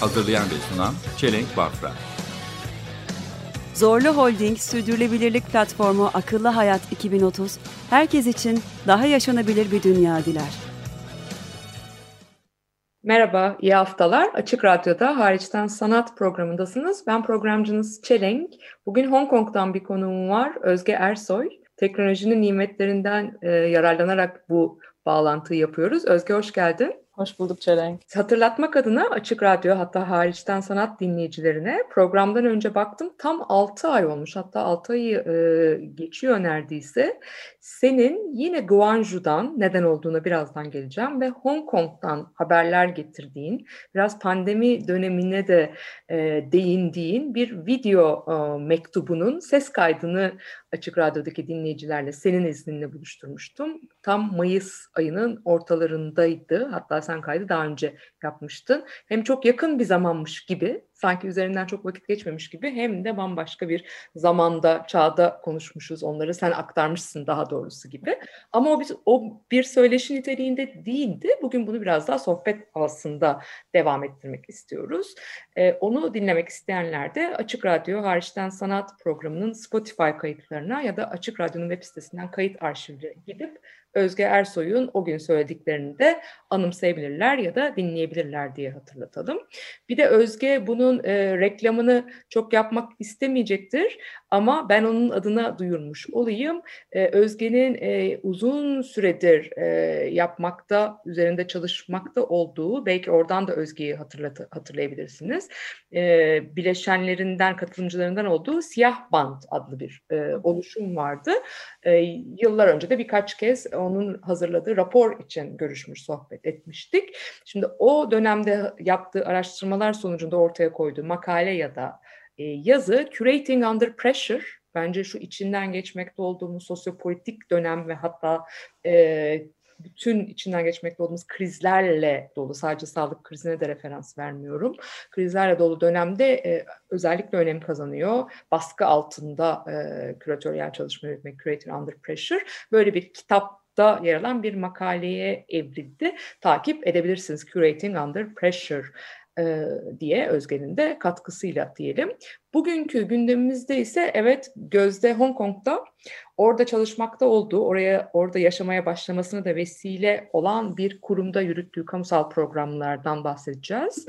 Hazırlayan ve sunan Çelenk Bafra Zorlu Holding Sürdürülebilirlik Platformu Akıllı Hayat 2030, herkes için daha yaşanabilir bir dünya diler. Merhaba, iyi haftalar. Açık Radyo'da Hariçten Sanat programındasınız. Ben programcınız Çelenk. Bugün Hong Kong'dan bir konuğum var, Özge Ersoy. Teknolojinin nimetlerinden e, yararlanarak bu bağlantıyı yapıyoruz. Özge hoş geldin. Hoş bulduk Çelenk. Hatırlatmak adına Açık Radyo hatta hariçten sanat dinleyicilerine programdan önce baktım tam 6 ay olmuş hatta 6 ayı e, geçiyor neredeyse. Senin yine Guangzhou'dan neden olduğuna birazdan geleceğim ve Hong Kong'dan haberler getirdiğin biraz pandemi dönemine de e, değindiğin bir video e, mektubunun ses kaydını Açık Radyo'daki dinleyicilerle senin izninle buluşturmuştum. Tam Mayıs ayının ortalarındaydı. Hatta sen kaydı daha önce yapmıştın. Hem çok yakın bir zamanmış gibi, sanki üzerinden çok vakit geçmemiş gibi hem de bambaşka bir zamanda, çağda konuşmuşuz onları. Sen aktarmışsın daha doğrusu gibi. Ama o bir, o bir söyleşi niteliğinde değildi. Bugün bunu biraz daha sohbet havasında devam ettirmek istiyoruz. Ee, onu dinlemek isteyenler de Açık Radyo Hariçten Sanat programının Spotify kayıtlarına ya da Açık Radyo'nun web sitesinden kayıt arşivine gidip Özge Ersoy'un o gün söylediklerini de anımsayabilirler ya da dinleyebilirler diye hatırlatalım. Bir de Özge bunun e, reklamını çok yapmak istemeyecektir ama ben onun adına duyurmuş olayım. E, Özge'nin e, uzun süredir e, yapmakta, üzerinde çalışmakta olduğu, belki oradan da Özge'yi hatırlat hatırlayabilirsiniz. E, bileşenlerinden, katılımcılarından olduğu Siyah Band adlı bir e, oluşum vardı. E, yıllar önce de birkaç kez onun hazırladığı rapor için görüşmüş, sohbet etmiştik. Şimdi o dönemde yaptığı araştırmalar sonucunda ortaya koyduğu makale ya da e, yazı Curating Under Pressure bence şu içinden geçmekte olduğumuz sosyopolitik dönem ve hatta e, bütün içinden geçmekte olduğumuz krizlerle dolu, sadece sağlık krizine de referans vermiyorum. Krizlerle dolu dönemde e, özellikle önem kazanıyor. Baskı altında e, küratöryel çalışma yürütmek, Curating Under Pressure. Böyle bir kitap da yer alan bir makaleye evrildi. Takip edebilirsiniz Curating Under Pressure e, diye Özge'nin de katkısıyla diyelim. Bugünkü gündemimizde ise evet Gözde Hong Kong'da orada çalışmakta olduğu, oraya orada yaşamaya başlamasına da vesile olan bir kurumda yürüttüğü kamusal programlardan bahsedeceğiz.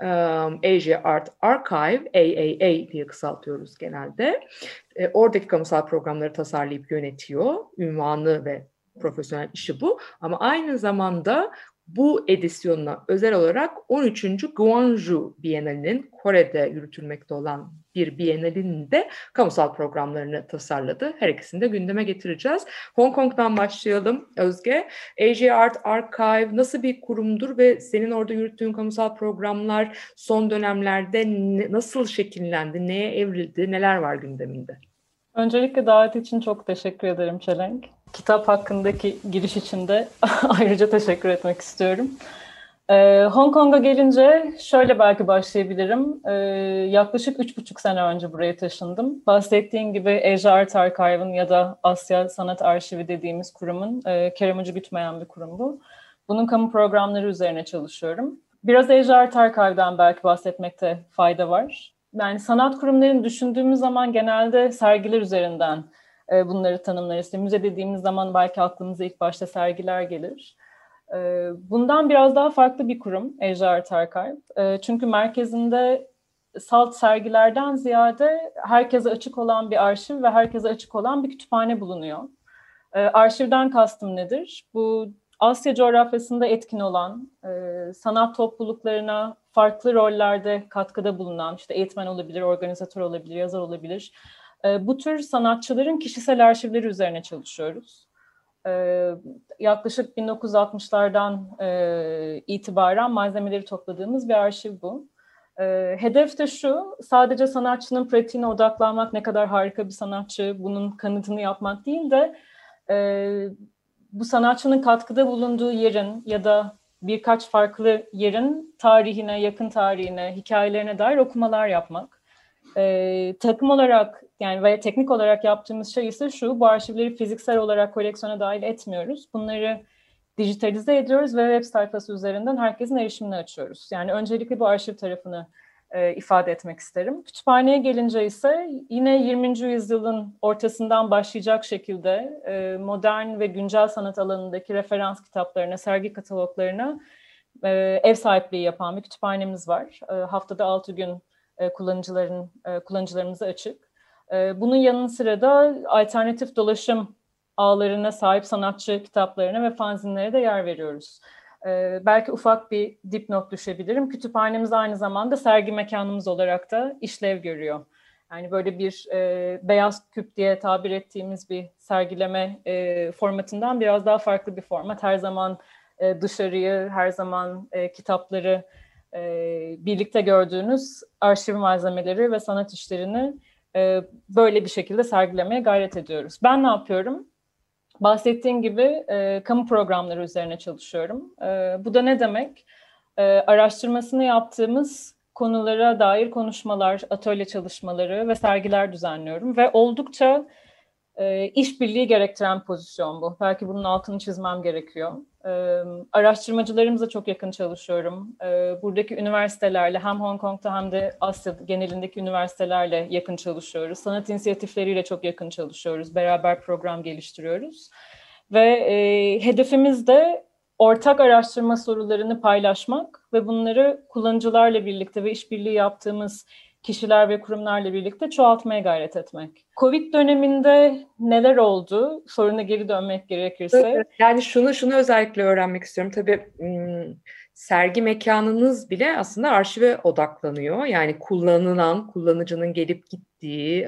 Um, Asia Art Archive, AAA diye kısaltıyoruz genelde. E, oradaki kamusal programları tasarlayıp yönetiyor. Ünvanı ve profesyonel işi bu. Ama aynı zamanda bu edisyonuna özel olarak 13. Guangzhou Bienalinin Kore'de yürütülmekte olan bir Bienalinin de kamusal programlarını tasarladı. Her ikisini de gündeme getireceğiz. Hong Kong'dan başlayalım Özge. Asia Art Archive nasıl bir kurumdur ve senin orada yürüttüğün kamusal programlar son dönemlerde nasıl şekillendi, neye evrildi, neler var gündeminde? Öncelikle davet için çok teşekkür ederim Çelenk. Kitap hakkındaki giriş için de ayrıca teşekkür etmek istiyorum. Ee, Hong Kong'a gelince şöyle belki başlayabilirim. Ee, yaklaşık üç buçuk sene önce buraya taşındım. Bahsettiğim gibi Asia Art Archive'ın ya da Asya Sanat Arşivi dediğimiz kurumun e, kerem ucu bitmeyen bir kurum bu. Bunun kamu programları üzerine çalışıyorum. Biraz Asia Art Archive'dan belki bahsetmekte fayda var. Yani sanat kurumlarını düşündüğümüz zaman genelde sergiler üzerinden e, bunları tanımlarız. İşte müze dediğimiz zaman belki aklımıza ilk başta sergiler gelir. E, bundan biraz daha farklı bir kurum Asia Art Archive. E, çünkü merkezinde salt sergilerden ziyade herkese açık olan bir arşiv ve herkese açık olan bir kütüphane bulunuyor. Arşivden kastım nedir? Bu Asya coğrafyasında etkin olan, sanat topluluklarına farklı rollerde katkıda bulunan, işte eğitmen olabilir, organizatör olabilir, yazar olabilir. E, bu tür sanatçıların kişisel arşivleri üzerine çalışıyoruz. E, yaklaşık 1960'lardan e, itibaren malzemeleri topladığımız bir arşiv bu. E, hedef de şu, sadece sanatçının pratiğine odaklanmak, ne kadar harika bir sanatçı, bunun kanıtını yapmak değil de e, bu sanatçının katkıda bulunduğu yerin ya da birkaç farklı yerin tarihine, yakın tarihine, hikayelerine dair okumalar yapmak. E, takım olarak yani veya teknik olarak yaptığımız şey ise şu, bu arşivleri fiziksel olarak koleksiyona dahil etmiyoruz. Bunları dijitalize ediyoruz ve web sayfası üzerinden herkesin erişimini açıyoruz. Yani öncelikle bu arşiv tarafını e, ifade etmek isterim. Kütüphaneye gelince ise yine 20. yüzyılın ortasından başlayacak şekilde e, modern ve güncel sanat alanındaki referans kitaplarına, sergi kataloglarına e, ev sahipliği yapan bir kütüphanemiz var. E, haftada 6 gün e, kullanıcıların e, kullanıcılarımıza açık. E, bunun yanı sıra da alternatif dolaşım ağlarına sahip sanatçı kitaplarına ve fanzinlere de yer veriyoruz. Ee, belki ufak bir dipnot düşebilirim. Kütüphanemiz aynı zamanda sergi mekanımız olarak da işlev görüyor. Yani böyle bir e, beyaz küp diye tabir ettiğimiz bir sergileme e, formatından biraz daha farklı bir format. Her zaman e, dışarıyı, her zaman e, kitapları e, birlikte gördüğünüz arşiv malzemeleri ve sanat işlerini e, böyle bir şekilde sergilemeye gayret ediyoruz. Ben ne yapıyorum? Bahsettiğim gibi e, kamu programları üzerine çalışıyorum. E, bu da ne demek? E, araştırmasını yaptığımız konulara dair konuşmalar, atölye çalışmaları ve sergiler düzenliyorum ve oldukça e, işbirliği gerektiren pozisyon bu. Belki bunun altını çizmem gerekiyor. Araştırmacılarımızla çok yakın çalışıyorum. Buradaki üniversitelerle hem Hong Kong'da hem de Asya genelindeki üniversitelerle yakın çalışıyoruz. Sanat inisiyatifleriyle çok yakın çalışıyoruz. Beraber program geliştiriyoruz. Ve e, hedefimiz de ortak araştırma sorularını paylaşmak ve bunları kullanıcılarla birlikte ve işbirliği yaptığımız kişiler ve kurumlarla birlikte çoğaltmaya gayret etmek. Covid döneminde neler oldu? Soruna geri dönmek gerekirse. Yani şunu şunu özellikle öğrenmek istiyorum. Tabii sergi mekanınız bile aslında arşive odaklanıyor. Yani kullanılan, kullanıcının gelip gittiği,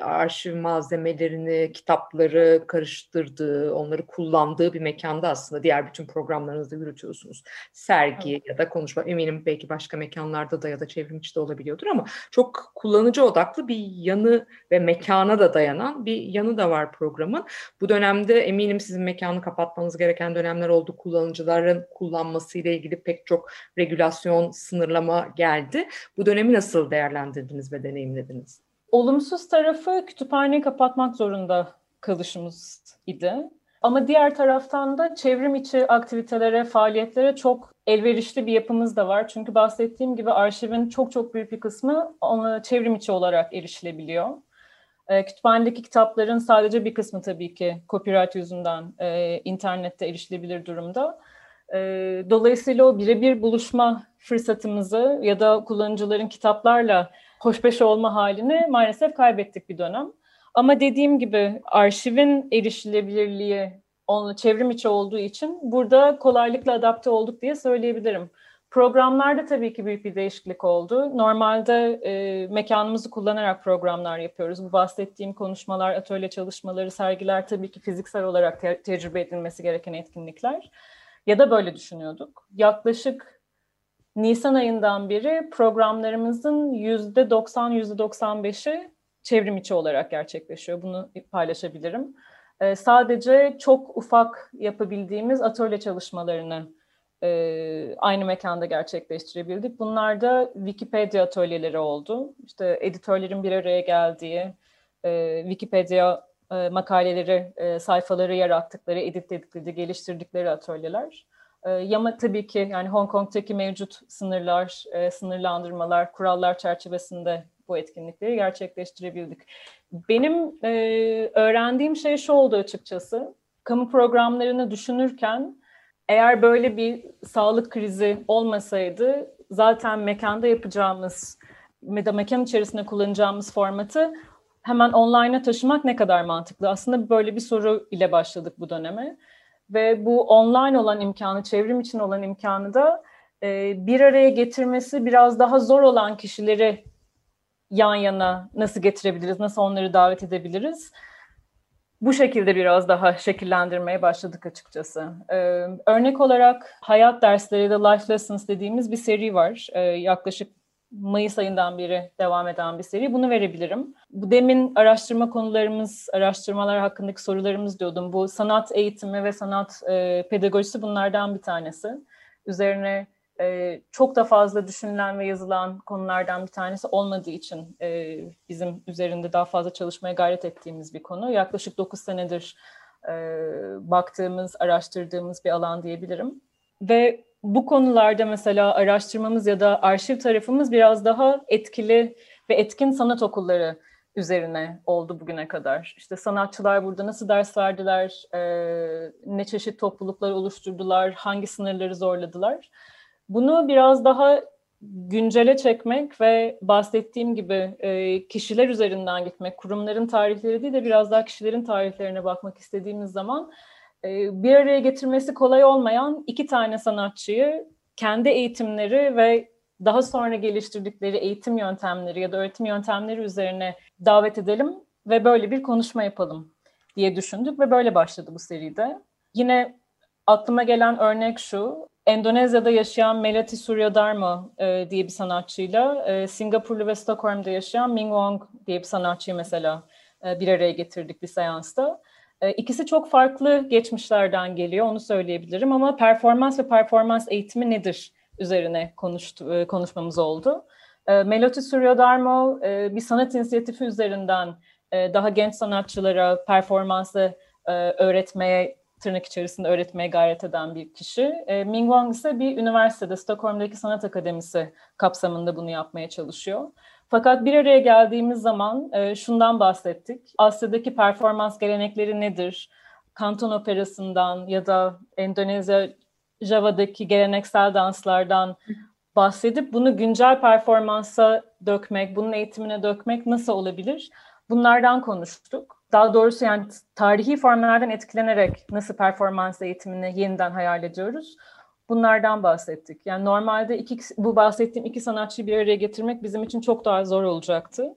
arşiv malzemelerini, kitapları karıştırdığı, onları kullandığı bir mekanda aslında diğer bütün programlarınızı yürütüyorsunuz. Sergi evet. ya da konuşma eminim belki başka mekanlarda da ya da çevrim içi de olabiliyordur ama çok kullanıcı odaklı bir yanı ve mekana da dayanan bir yanı da var programın. Bu dönemde eminim sizin mekanı kapatmanız gereken dönemler oldu. Kullanıcıların kullanmasıyla ilgili pek çok regülasyon, sınırlama geldi. Bu dönemi nasıl değerlendirdiniz ve deneyimlediniz? Olumsuz tarafı kütüphaneyi kapatmak zorunda kalışımız idi. Ama diğer taraftan da çevrim içi aktivitelere, faaliyetlere çok elverişli bir yapımız da var. Çünkü bahsettiğim gibi arşivin çok çok büyük bir kısmı ona çevrim içi olarak erişilebiliyor. E, kütüphanedeki kitapların sadece bir kısmı tabii ki copyright yüzünden e, internette erişilebilir durumda. E, dolayısıyla o birebir buluşma fırsatımızı ya da kullanıcıların kitaplarla hoşbeş olma halini maalesef kaybettik bir dönem. Ama dediğim gibi arşivin erişilebilirliği onu çevrim içi olduğu için burada kolaylıkla adapte olduk diye söyleyebilirim. Programlarda tabii ki büyük bir değişiklik oldu. Normalde e, mekanımızı kullanarak programlar yapıyoruz. Bu bahsettiğim konuşmalar, atölye çalışmaları, sergiler tabii ki fiziksel olarak te- tecrübe edilmesi gereken etkinlikler. Ya da böyle düşünüyorduk. Yaklaşık Nisan ayından beri programlarımızın yüzde 90 yüzde 95'i çevrim içi olarak gerçekleşiyor. Bunu paylaşabilirim. Ee, sadece çok ufak yapabildiğimiz atölye çalışmalarını e, aynı mekanda gerçekleştirebildik. Bunlar da Wikipedia atölyeleri oldu. İşte editörlerin bir araya geldiği, e, Wikipedia e, makaleleri, sayfaları yarattıkları, editledikleri, geliştirdikleri atölyeler. E, Yama tabii ki yani Hong Kong'taki mevcut sınırlar, e, sınırlandırmalar, kurallar çerçevesinde bu etkinlikleri gerçekleştirebildik. Benim e, öğrendiğim şey şu oldu açıkçası. Kamu programlarını düşünürken eğer böyle bir sağlık krizi olmasaydı zaten mekanda yapacağımız ya da mekan içerisinde kullanacağımız formatı hemen online'a taşımak ne kadar mantıklı? Aslında böyle bir soru ile başladık bu döneme. Ve bu online olan imkanı, çevrim için olan imkanı da e, bir araya getirmesi biraz daha zor olan kişileri yan yana nasıl getirebiliriz, nasıl onları davet edebiliriz? Bu şekilde biraz daha şekillendirmeye başladık açıkçası. Ee, örnek olarak hayat dersleri de Life Lessons dediğimiz bir seri var. Ee, yaklaşık Mayıs ayından beri devam eden bir seri. Bunu verebilirim. Bu demin araştırma konularımız, araştırmalar hakkındaki sorularımız diyordum. Bu sanat eğitimi ve sanat e, pedagojisi bunlardan bir tanesi. Üzerine e, çok da fazla düşünülen ve yazılan konulardan bir tanesi olmadığı için e, bizim üzerinde daha fazla çalışmaya gayret ettiğimiz bir konu. Yaklaşık 9 senedir e, baktığımız, araştırdığımız bir alan diyebilirim. Ve bu konularda mesela araştırmamız ya da arşiv tarafımız biraz daha etkili ve etkin sanat okulları üzerine oldu bugüne kadar. İşte sanatçılar burada nasıl ders verdiler, e, ne çeşit topluluklar oluşturdular, hangi sınırları zorladılar. Bunu biraz daha güncele çekmek ve bahsettiğim gibi e, kişiler üzerinden gitmek, kurumların tarihleri değil de biraz daha kişilerin tarihlerine bakmak istediğimiz zaman bir araya getirmesi kolay olmayan iki tane sanatçıyı kendi eğitimleri ve daha sonra geliştirdikleri eğitim yöntemleri ya da öğretim yöntemleri üzerine davet edelim ve böyle bir konuşma yapalım diye düşündük ve böyle başladı bu seride. Yine aklıma gelen örnek şu, Endonezya'da yaşayan Melati Suryadharma e, diye bir sanatçıyla e, Singapurlu ve Stockholm'da yaşayan Ming Wong diye bir sanatçıyı mesela e, bir araya getirdik bir seansta. E, ikisi çok farklı geçmişlerden geliyor, onu söyleyebilirim ama performans ve performans eğitimi nedir üzerine konuştu, e, konuşmamız oldu. E, Melati Suryadharma e, bir sanat inisiyatifi üzerinden e, daha genç sanatçılara performansı öğretmeye tırnak içerisinde öğretmeye gayret eden bir kişi. Ming Wang ise bir üniversitede, Stockholm'daki Sanat Akademisi kapsamında bunu yapmaya çalışıyor. Fakat bir araya geldiğimiz zaman e, şundan bahsettik. Asya'daki performans gelenekleri nedir? Kanton operasından ya da Endonezya, Java'daki geleneksel danslardan bahsedip bunu güncel performansa dökmek, bunun eğitimine dökmek nasıl olabilir? Bunlardan konuştuk. Daha doğrusu yani tarihi formlardan etkilenerek nasıl performans eğitimini yeniden hayal ediyoruz? Bunlardan bahsettik. Yani normalde iki, bu bahsettiğim iki sanatçıyı bir araya getirmek bizim için çok daha zor olacaktı.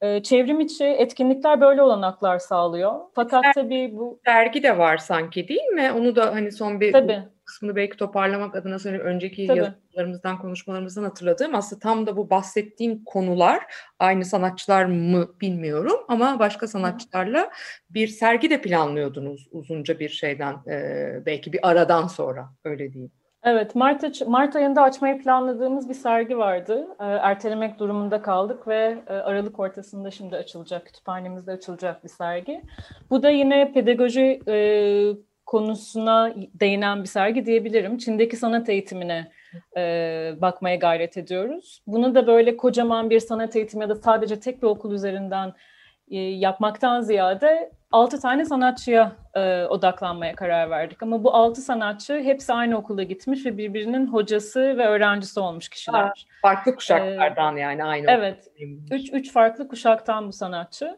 Ee, çevrim içi etkinlikler böyle olanaklar sağlıyor. Fakat tabii bu... Dergi de var sanki değil mi? Onu da hani son bir tabii. kısmını belki toparlamak adına söyleyeyim. Önceki tabii. yazılarımızdan, konuşmalarımızdan hatırladığım aslında tam da bu bahsettiğim konular aynı sanatçılar mı bilmiyorum ama başka sanatçılarla bir sergi de planlıyordunuz uzunca bir şeyden e, belki bir aradan sonra öyle diyeyim. Evet, Mart, Mart ayında açmayı planladığımız bir sergi vardı. E, ertelemek durumunda kaldık ve e, Aralık ortasında şimdi açılacak, kütüphanemizde açılacak bir sergi. Bu da yine pedagoji e, konusuna değinen bir sergi diyebilirim. Çin'deki sanat eğitimine e, bakmaya gayret ediyoruz. Bunu da böyle kocaman bir sanat eğitimi ya da sadece tek bir okul üzerinden e, yapmaktan ziyade altı tane sanatçıya e, odaklanmaya karar verdik. Ama bu altı sanatçı hepsi aynı okula gitmiş ve birbirinin hocası ve öğrencisi olmuş kişiler. Ha, farklı kuşaklardan ee, yani aynı. Evet. Üç, üç farklı kuşaktan bu sanatçı.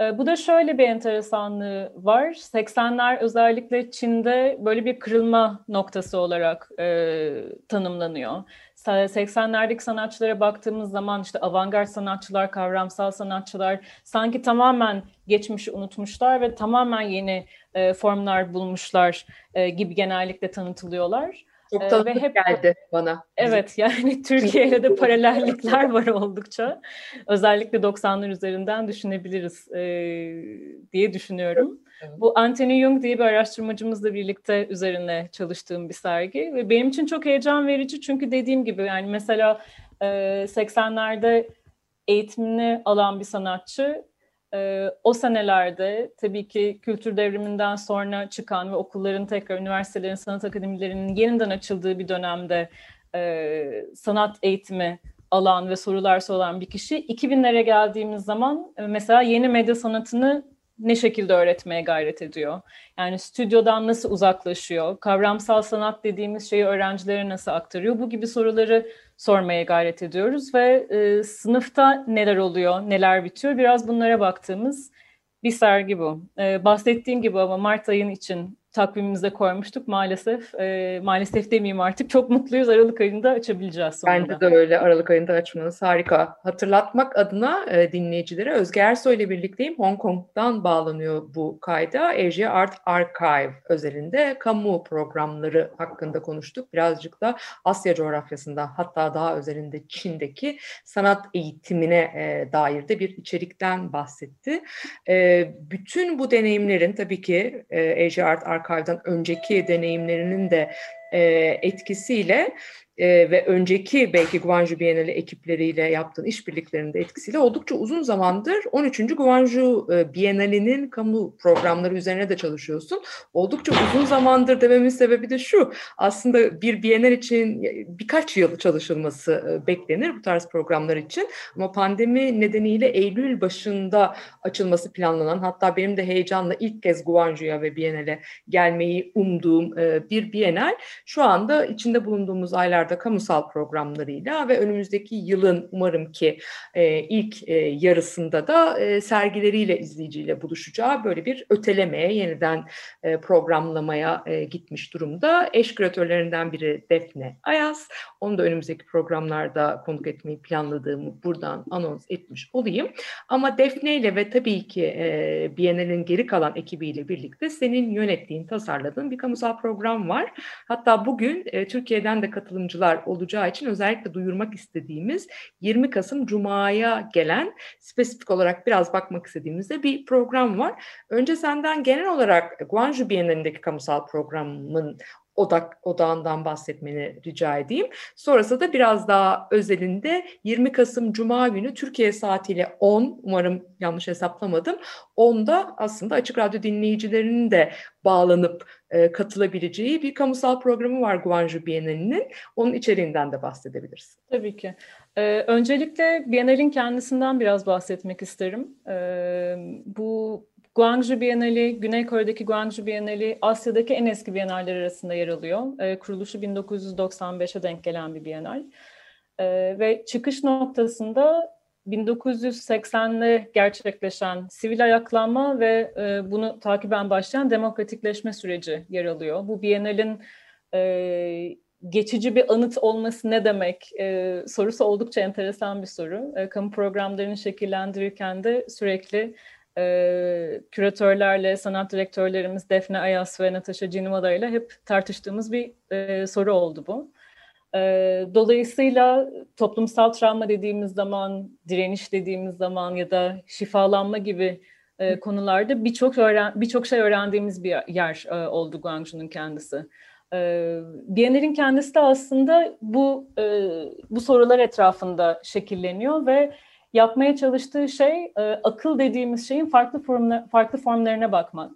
E, bu da şöyle bir enteresanlığı var. 80'ler özellikle Çin'de böyle bir kırılma noktası olarak e, tanımlanıyor. 80'lerdeki sanatçılara baktığımız zaman işte avantgard sanatçılar, kavramsal sanatçılar sanki tamamen geçmişi unutmuşlar ve tamamen yeni e, formlar bulmuşlar e, gibi genellikle tanıtılıyorlar. Çok tanıdık ve hep, geldi bana. Evet yani Türkiye'yle de paralellikler var oldukça. Özellikle 90'lar üzerinden düşünebiliriz e, diye düşünüyorum. Evet. Bu Anthony Jung diye bir araştırmacımızla birlikte üzerine çalıştığım bir sergi ve benim için çok heyecan verici çünkü dediğim gibi yani mesela e, 80'lerde eğitimini alan bir sanatçı e, o senelerde tabii ki kültür devriminden sonra çıkan ve okulların tekrar üniversitelerin, sanat akademilerinin yeniden açıldığı bir dönemde e, sanat eğitimi alan ve sorular soran bir kişi. 2000'lere geldiğimiz zaman e, mesela yeni medya sanatını ne şekilde öğretmeye gayret ediyor? Yani stüdyodan nasıl uzaklaşıyor? Kavramsal sanat dediğimiz şeyi öğrencilere nasıl aktarıyor? Bu gibi soruları sormaya gayret ediyoruz ve e, sınıfta neler oluyor, neler bitiyor biraz bunlara baktığımız bir sergi bu. E, bahsettiğim gibi ama Mart ayın için takvimimize koymuştuk maalesef. E, maalesef demeyeyim artık. Çok mutluyuz. Aralık ayında açabileceğiz sonunda. Bence de öyle. Aralık ayında açmanız harika. Hatırlatmak adına e, dinleyicilere Özge Ersoy ile birlikteyim. Hong Kong'dan bağlanıyor bu kayda. Asia Art Archive özelinde kamu programları hakkında konuştuk. Birazcık da Asya coğrafyasında hatta daha özelinde Çin'deki sanat eğitimine e, dair de bir içerikten bahsetti. E, bütün bu deneyimlerin tabii ki e, Asia Art Archive'dan önceki deneyimlerinin de etkisiyle e, ve önceki belki Guangzhou Bienali ekipleriyle yaptığın işbirliklerinde etkisiyle oldukça uzun zamandır 13. Guangzhou e, Bienali'nin kamu programları üzerine de çalışıyorsun. Oldukça uzun zamandır dememin sebebi de şu. Aslında bir Bienal için birkaç yıl çalışılması e, beklenir bu tarz programlar için. Ama pandemi nedeniyle Eylül başında açılması planlanan hatta benim de heyecanla ilk kez Guangzhou'ya ve Bienal'e gelmeyi umduğum e, bir Bienal şu anda içinde bulunduğumuz aylarda kamusal programlarıyla ve önümüzdeki yılın umarım ki e, ilk e, yarısında da e, sergileriyle izleyiciyle buluşacağı böyle bir ötelemeye, yeniden e, programlamaya e, gitmiş durumda. Eş küratörlerinden biri Defne Ayaz. Onu da önümüzdeki programlarda konuk etmeyi planladığımı buradan anons etmiş olayım. Ama Defne ile ve tabii ki e, Biennial'in geri kalan ekibiyle birlikte senin yönettiğin, tasarladığın bir kamusal program var. Hatta bugün e, Türkiye'den de katılımcılar olacağı için özellikle duyurmak istediğimiz 20 Kasım Cuma'ya gelen spesifik olarak biraz bakmak istediğimizde bir program var. Önce senden genel olarak Guangzhou Bienalindeki kamusal programın odak odağından bahsetmeni rica edeyim. Sonrasında da biraz daha özelinde 20 Kasım Cuma günü Türkiye saatiyle 10, umarım yanlış hesaplamadım, 10'da aslında Açık Radyo dinleyicilerinin de bağlanıp e, katılabileceği bir kamusal programı var Guangzhou Bienali'nin. Onun içeriğinden de bahsedebilirsin. Tabii ki. Ee, öncelikle Bienal'in kendisinden biraz bahsetmek isterim. Ee, bu Guangzhou Bienali, Güney Kore'deki Guangzhou Bienali Asya'daki en eski biyenaller arasında yer alıyor. E, kuruluşu 1995'e denk gelen bir bienal. E, ve çıkış noktasında 1980'de gerçekleşen sivil ayaklanma ve e, bunu takiben başlayan demokratikleşme süreci yer alıyor. Bu bienalin e, geçici bir anıt olması ne demek e, sorusu oldukça enteresan bir soru. E, kamu programlarını şekillendirirken de sürekli e, küratörlerle, sanat direktörlerimiz Defne Ayas ve Natasha Cinimada ile hep tartıştığımız bir e, soru oldu bu. E, dolayısıyla toplumsal travma dediğimiz zaman, direniş dediğimiz zaman ya da şifalanma gibi e, konularda birçok öğren birçok şey öğrendiğimiz bir yer e, oldu Guangzhou'nun kendisi. E, Biennial'in kendisi de aslında bu e, bu sorular etrafında şekilleniyor ve yapmaya çalıştığı şey e, akıl dediğimiz şeyin farklı formla, farklı formlarına bakmak.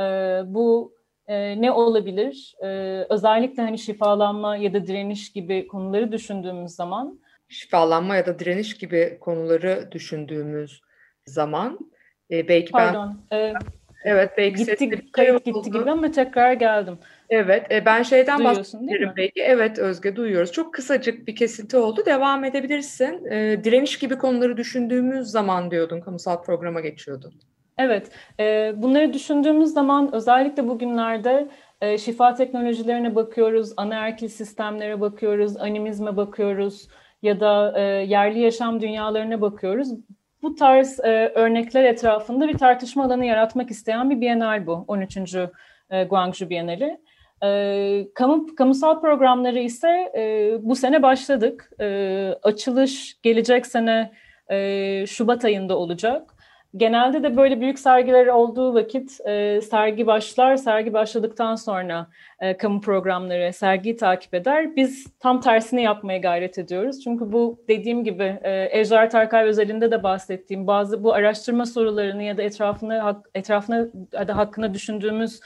E, bu e, ne olabilir? E, özellikle hani şifalanma ya da direniş gibi konuları düşündüğümüz zaman. Şifalanma ya da direniş gibi konuları düşündüğümüz zaman e, belki Pardon, ben... E, evet belki gitti, kayıp gitti gibi ama tekrar geldim. Evet, e, ben şeyden Duyuyorsun, bahsediyorum belki. Evet Özge duyuyoruz. Çok kısacık bir kesinti oldu. Devam edebilirsin. E, direniş gibi konuları düşündüğümüz zaman diyordun, kamusal programa geçiyordun. Evet, e, bunları düşündüğümüz zaman özellikle bugünlerde e, şifa teknolojilerine bakıyoruz, anaerkil sistemlere bakıyoruz, animizme bakıyoruz ya da e, yerli yaşam dünyalarına bakıyoruz. Bu tarz e, örnekler etrafında bir tartışma alanı yaratmak isteyen bir bienal bu, 13. E, Guangzhou Bienali. E, kamu, kamusal programları ise e, bu sene başladık. E, açılış gelecek sene e, Şubat ayında olacak. Genelde de böyle büyük sergiler olduğu vakit e, sergi başlar, sergi başladıktan sonra e, kamu programları sergiyi takip eder. Biz tam tersini yapmaya gayret ediyoruz. Çünkü bu dediğim gibi e, Ejder Archive özelinde de bahsettiğim bazı bu araştırma sorularını ya da etrafına etrafına da hakkında düşündüğümüz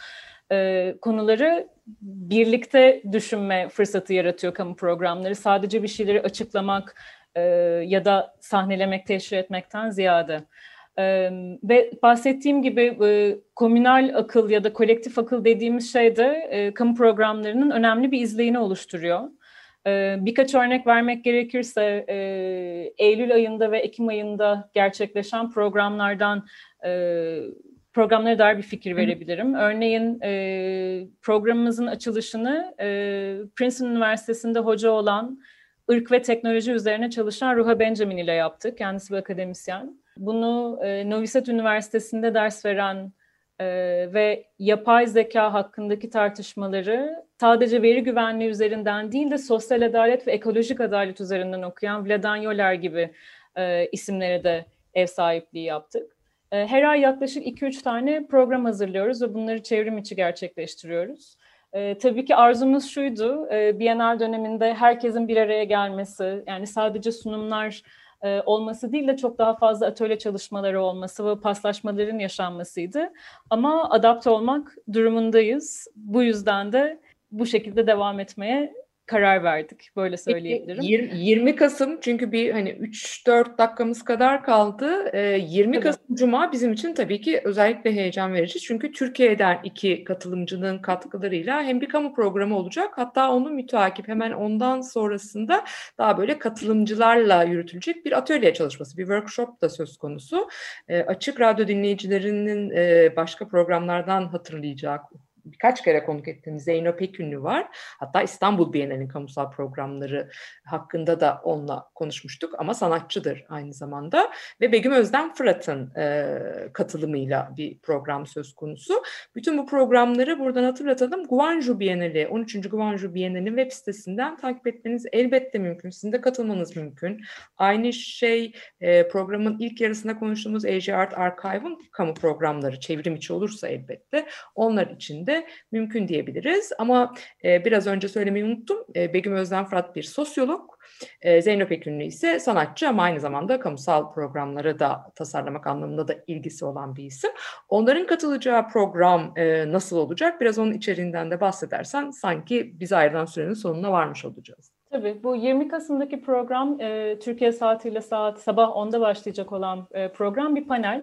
e, konuları birlikte düşünme fırsatı yaratıyor kamu programları. Sadece bir şeyleri açıklamak e, ya da sahnelemek, teşhir etmekten ziyade. Ee, ve bahsettiğim gibi e, komünal akıl ya da kolektif akıl dediğimiz şey de e, kamu programlarının önemli bir izleyini oluşturuyor. E, birkaç örnek vermek gerekirse e, Eylül ayında ve Ekim ayında gerçekleşen programlardan e, programlara dair bir fikir verebilirim. Örneğin e, programımızın açılışını e, Princeton Üniversitesi'nde hoca olan ırk ve teknoloji üzerine çalışan Ruha Benjamin ile yaptık. Kendisi bir akademisyen. Bunu e, Novi Sad Üniversitesi'nde ders veren e, ve yapay zeka hakkındaki tartışmaları sadece veri güvenliği üzerinden değil de sosyal adalet ve ekolojik adalet üzerinden okuyan Vladan Yoler gibi e, isimlere de ev sahipliği yaptık. E, her ay yaklaşık 2-3 tane program hazırlıyoruz ve bunları çevrim içi gerçekleştiriyoruz. E, tabii ki arzumuz şuydu, e, Bienal döneminde herkesin bir araya gelmesi, yani sadece sunumlar e, olması değil de çok daha fazla atölye çalışmaları olması ve paslaşmaların yaşanmasıydı. Ama adapte olmak durumundayız. Bu yüzden de bu şekilde devam etmeye karar verdik. Böyle söyleyebilirim. 20, 20 Kasım çünkü bir hani 3-4 dakikamız kadar kaldı. Ee, 20 Tabii. Kasım Cuma bizim için tabii ki özellikle heyecan verici. Çünkü Türkiye'den iki katılımcının katkılarıyla hem bir kamu programı olacak hatta onu müteakip hemen ondan sonrasında daha böyle katılımcılarla yürütülecek bir atölye çalışması, bir workshop da söz konusu. Ee, açık radyo dinleyicilerinin e, başka programlardan hatırlayacağı birkaç kere konuk ettiğimiz Zeyno Pekünlü var. Hatta İstanbul Bienali'nin kamusal programları hakkında da onunla konuşmuştuk ama sanatçıdır aynı zamanda. Ve Begüm Özden Fırat'ın e, katılımıyla bir program söz konusu. Bütün bu programları buradan hatırlatalım. Guangzhou Bienali, 13. Guangzhou Bienali'nin web sitesinden takip etmeniz elbette mümkün. Sizin de katılmanız mümkün. Aynı şey e, programın ilk yarısında konuştuğumuz AJ Art Archive'ın kamu programları çevrim içi olursa elbette onlar için de mümkün diyebiliriz. Ama e, biraz önce söylemeyi unuttum. E, Begüm Özden Fırat bir sosyolog. E, Zeynep Ekünlü ise sanatçı ama aynı zamanda kamusal programları da tasarlamak anlamında da ilgisi olan bir isim. Onların katılacağı program e, nasıl olacak? Biraz onun içeriğinden de bahsedersen sanki bize ayrılan sürenin sonuna varmış olacağız. Tabii bu 20 Kasım'daki program e, Türkiye saatiyle saat sabah 10'da başlayacak olan e, program bir panel.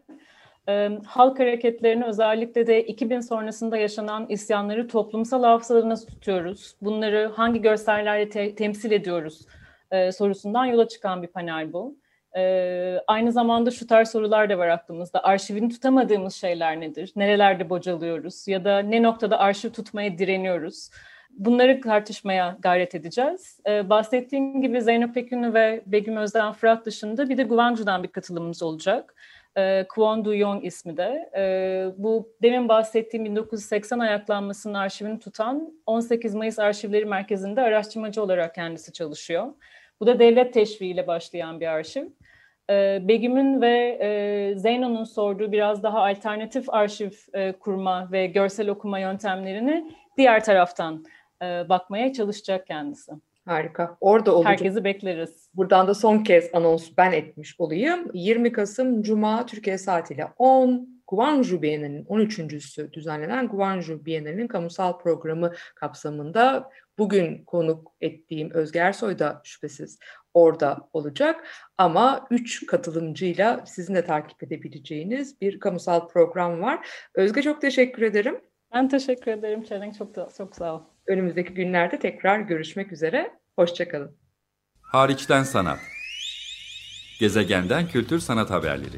Halk hareketlerini özellikle de 2000 sonrasında yaşanan isyanları toplumsal hafızada tutuyoruz? Bunları hangi görsellerle te- temsil ediyoruz? E, sorusundan yola çıkan bir panel bu. E, aynı zamanda şu tarz sorular da var aklımızda. Arşivini tutamadığımız şeyler nedir? Nerelerde bocalıyoruz? Ya da ne noktada arşiv tutmaya direniyoruz? Bunları tartışmaya gayret edeceğiz. Ee, bahsettiğim gibi Zeynep Pekünlü ve Begüm Özden Fırat dışında bir de Guangzhou'dan bir katılımımız olacak. Ee, Kwon Du-yong ismi de. Ee, bu demin bahsettiğim 1980 ayaklanmasının arşivini tutan 18 Mayıs Arşivleri Merkezi'nde araştırmacı olarak kendisi çalışıyor. Bu da devlet teşviğiyle başlayan bir arşiv. Ee, Begüm'ün ve e, Zeyno'nun sorduğu biraz daha alternatif arşiv e, kurma ve görsel okuma yöntemlerini diğer taraftan e, bakmaya çalışacak kendisi. Harika. Orada olacak. Herkesi bekleriz. Buradan da son kez anons ben etmiş olayım. 20 Kasım Cuma Türkiye saatiyle 10 Guangzhou Bienali'nin 13.sü düzenlenen Guangzhou Bienali'nin kamusal programı kapsamında bugün konuk ettiğim Özge Ersoy da şüphesiz orada olacak. Ama üç katılımcıyla sizin de takip edebileceğiniz bir kamusal program var. Özge çok teşekkür ederim. Ben teşekkür ederim Çelenk. Çok da, çok sağ ol. Önümüzdeki günlerde tekrar görüşmek üzere. Hoşçakalın. Hariçten sanat. Gezegenden kültür sanat haberleri.